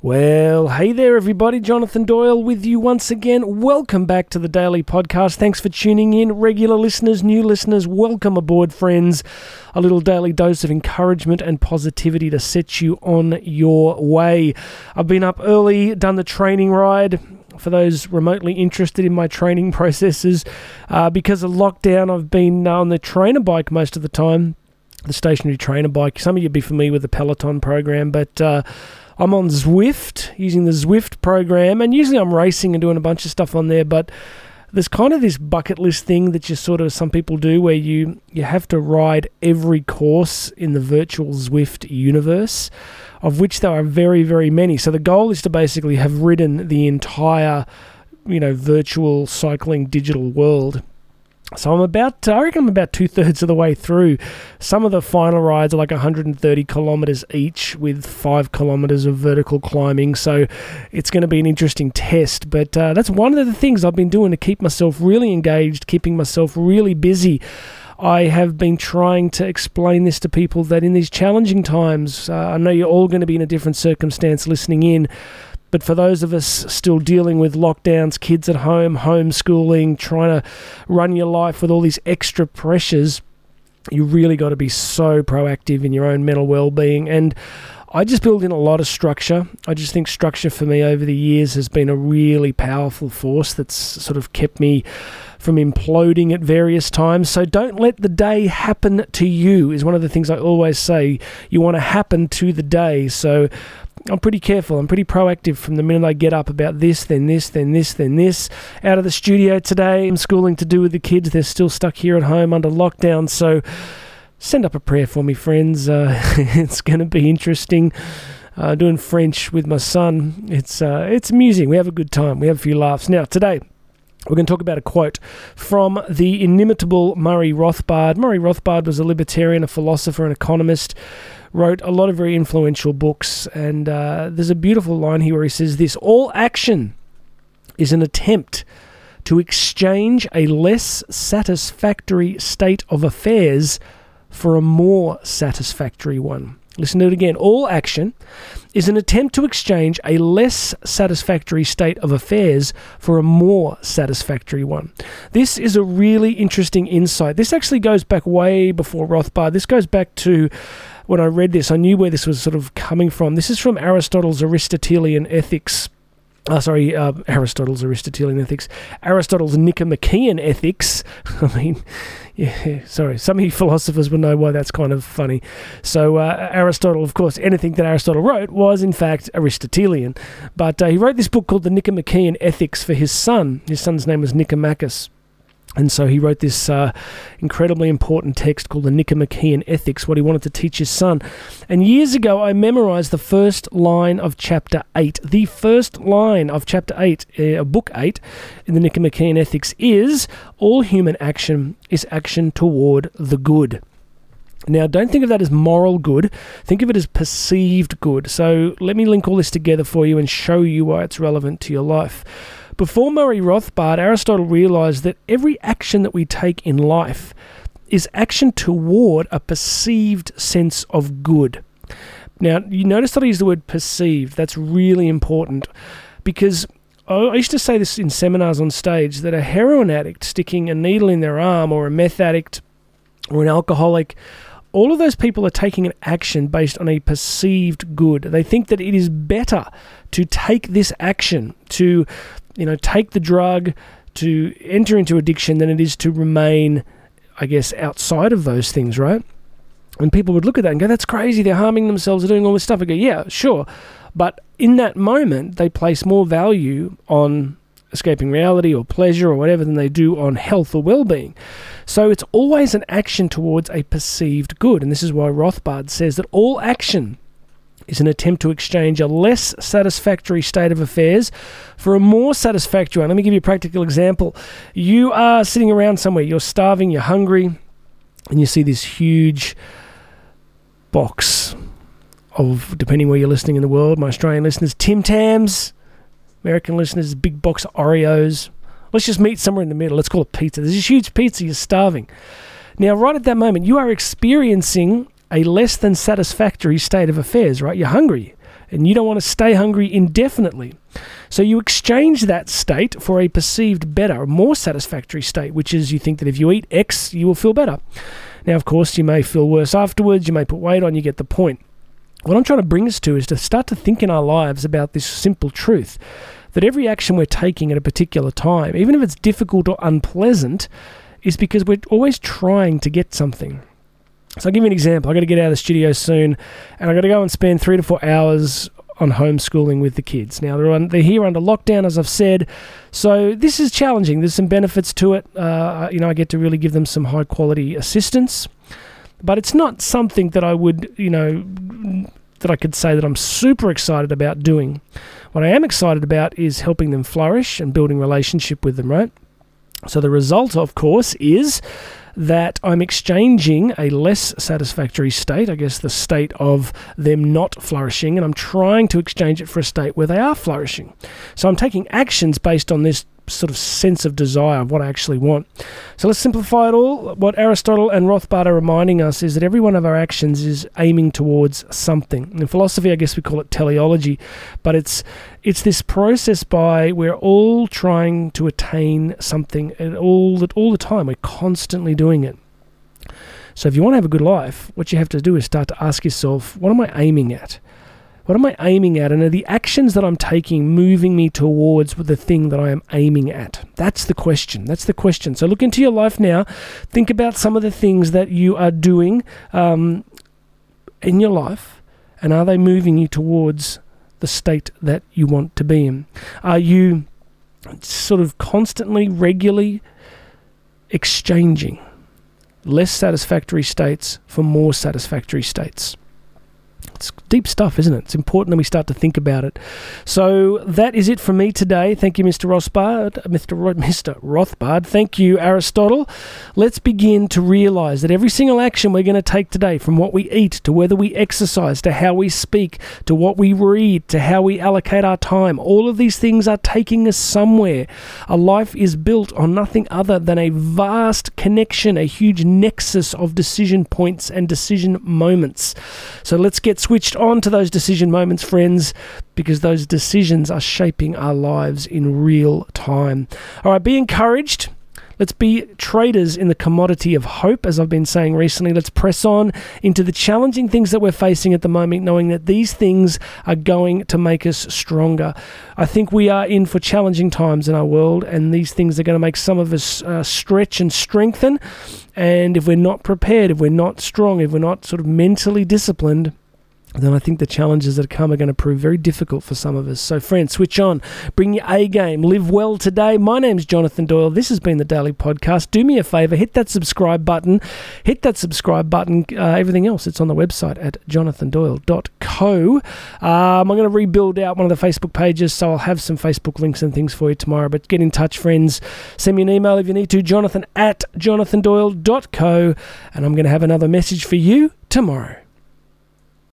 Well, hey there, everybody. Jonathan Doyle with you once again. Welcome back to the Daily Podcast. Thanks for tuning in. Regular listeners, new listeners, welcome aboard, friends. A little daily dose of encouragement and positivity to set you on your way. I've been up early, done the training ride. For those remotely interested in my training processes, uh, because of lockdown, I've been on the trainer bike most of the time, the stationary trainer bike. Some of you'd be familiar with the Peloton program, but uh, I'm on Zwift using the Zwift program, and usually I'm racing and doing a bunch of stuff on there, but there's kind of this bucket list thing that you sort of some people do where you you have to ride every course in the virtual Zwift universe of which there are very very many. So the goal is to basically have ridden the entire you know virtual cycling digital world so I'm about, I reckon I'm about two thirds of the way through. Some of the final rides are like 130 kilometers each with five kilometers of vertical climbing. So it's going to be an interesting test. But uh, that's one of the things I've been doing to keep myself really engaged, keeping myself really busy. I have been trying to explain this to people that in these challenging times, uh, I know you're all going to be in a different circumstance listening in. But for those of us still dealing with lockdowns, kids at home, homeschooling, trying to run your life with all these extra pressures, you really got to be so proactive in your own mental well-being and I just build in a lot of structure. I just think structure for me over the years has been a really powerful force that's sort of kept me from imploding at various times. So don't let the day happen to you, is one of the things I always say. You want to happen to the day. So I'm pretty careful. I'm pretty proactive from the minute I get up about this, then this, then this, then this. Out of the studio today, I'm schooling to do with the kids. They're still stuck here at home under lockdown. So send up a prayer for me, friends. Uh, it's going to be interesting. Uh, doing French with my son. It's uh, it's amusing. We have a good time. We have a few laughs. Now today. We're going to talk about a quote from the inimitable Murray Rothbard. Murray Rothbard was a libertarian, a philosopher, an economist wrote a lot of very influential books. And uh, there's a beautiful line here where he says this All action is an attempt to exchange a less satisfactory state of affairs for a more satisfactory one. Listen to it again. All action is an attempt to exchange a less satisfactory state of affairs for a more satisfactory one. This is a really interesting insight. This actually goes back way before Rothbard. This goes back to when I read this, I knew where this was sort of coming from. This is from Aristotle's Aristotelian Ethics. Uh, sorry, uh, Aristotle's Aristotelian ethics, Aristotle's Nicomachean ethics. I mean, yeah, sorry, some of you philosophers will know why that's kind of funny. So, uh, Aristotle, of course, anything that Aristotle wrote was in fact Aristotelian. But uh, he wrote this book called the Nicomachean Ethics for his son. His son's name was Nicomachus. And so he wrote this uh, incredibly important text called the Nicomachean Ethics, what he wanted to teach his son. And years ago, I memorized the first line of chapter 8. The first line of chapter 8, uh, book 8, in the Nicomachean Ethics is All human action is action toward the good. Now, don't think of that as moral good. Think of it as perceived good. So, let me link all this together for you and show you why it's relevant to your life. Before Murray Rothbard, Aristotle realized that every action that we take in life is action toward a perceived sense of good. Now, you notice that I use the word perceived. That's really important because I used to say this in seminars on stage that a heroin addict sticking a needle in their arm or a meth addict or an alcoholic all of those people are taking an action based on a perceived good. They think that it is better to take this action, to you know, take the drug, to enter into addiction than it is to remain, I guess, outside of those things, right? And people would look at that and go, that's crazy. They're harming themselves. They're doing all this stuff. I go, yeah, sure. But in that moment, they place more value on escaping reality or pleasure or whatever than they do on health or well being. So it's always an action towards a perceived good. And this is why Rothbard says that all action is an attempt to exchange a less satisfactory state of affairs for a more satisfactory one. Let me give you a practical example. You are sitting around somewhere, you're starving, you're hungry, and you see this huge box of, depending where you're listening in the world, my Australian listeners, Tim Tams, American listeners, big box Oreos. Let's just meet somewhere in the middle. Let's call it pizza. There's this huge pizza, you're starving. Now, right at that moment, you are experiencing a less than satisfactory state of affairs, right? You're hungry. and you don't want to stay hungry indefinitely. So you exchange that state for a perceived better, more satisfactory state, which is you think that if you eat X, you will feel better. Now, of course, you may feel worse afterwards, you may put weight on, you get the point. What I'm trying to bring us to is to start to think in our lives about this simple truth that every action we're taking at a particular time, even if it's difficult or unpleasant, is because we're always trying to get something. So I'll give you an example. I've got to get out of the studio soon, and I've got to go and spend three to four hours on homeschooling with the kids. Now they're on, they're here under lockdown, as I've said, so this is challenging. There's some benefits to it. Uh, you know, I get to really give them some high quality assistance, but it's not something that I would, you know, that I could say that I'm super excited about doing. What I am excited about is helping them flourish and building relationship with them, right? So the result, of course, is that I'm exchanging a less satisfactory state, I guess the state of them not flourishing, and I'm trying to exchange it for a state where they are flourishing. So I'm taking actions based on this sort of sense of desire of what I actually want. So let's simplify it all. What Aristotle and Rothbard are reminding us is that every one of our actions is aiming towards something. In philosophy, I guess we call it teleology, but it's it's this process by we're all trying to attain something and all the, all the time. We're constantly doing it. So if you want to have a good life, what you have to do is start to ask yourself, what am I aiming at? What am I aiming at? And are the actions that I'm taking moving me towards the thing that I am aiming at? That's the question. That's the question. So look into your life now. Think about some of the things that you are doing um, in your life, and are they moving you towards the state that you want to be in? Are you sort of constantly, regularly exchanging less satisfactory states for more satisfactory states? It's deep stuff, isn't it? It's important that we start to think about it. So that is it from me today. Thank you, Mr. Rothbard. Mr. Ro- Mr. Rothbard. Thank you, Aristotle. Let's begin to realize that every single action we're going to take today, from what we eat to whether we exercise to how we speak to what we read to how we allocate our time, all of these things are taking us somewhere. A life is built on nothing other than a vast connection, a huge nexus of decision points and decision moments. So let's get switched on to those decision moments, friends, because those decisions are shaping our lives in real time. All right, be encouraged. Let's be traders in the commodity of hope, as I've been saying recently. Let's press on into the challenging things that we're facing at the moment, knowing that these things are going to make us stronger. I think we are in for challenging times in our world, and these things are going to make some of us uh, stretch and strengthen. And if we're not prepared, if we're not strong, if we're not sort of mentally disciplined, then I think the challenges that come are going to prove very difficult for some of us. So, friends, switch on, bring your A game, live well today. My name's Jonathan Doyle. This has been the Daily Podcast. Do me a favor, hit that subscribe button, hit that subscribe button. Uh, everything else, it's on the website at jonathandoyle.co. Um, I'm going to rebuild out one of the Facebook pages, so I'll have some Facebook links and things for you tomorrow. But get in touch, friends. Send me an email if you need to, jonathan at jonathandoyle.co, and I'm going to have another message for you tomorrow.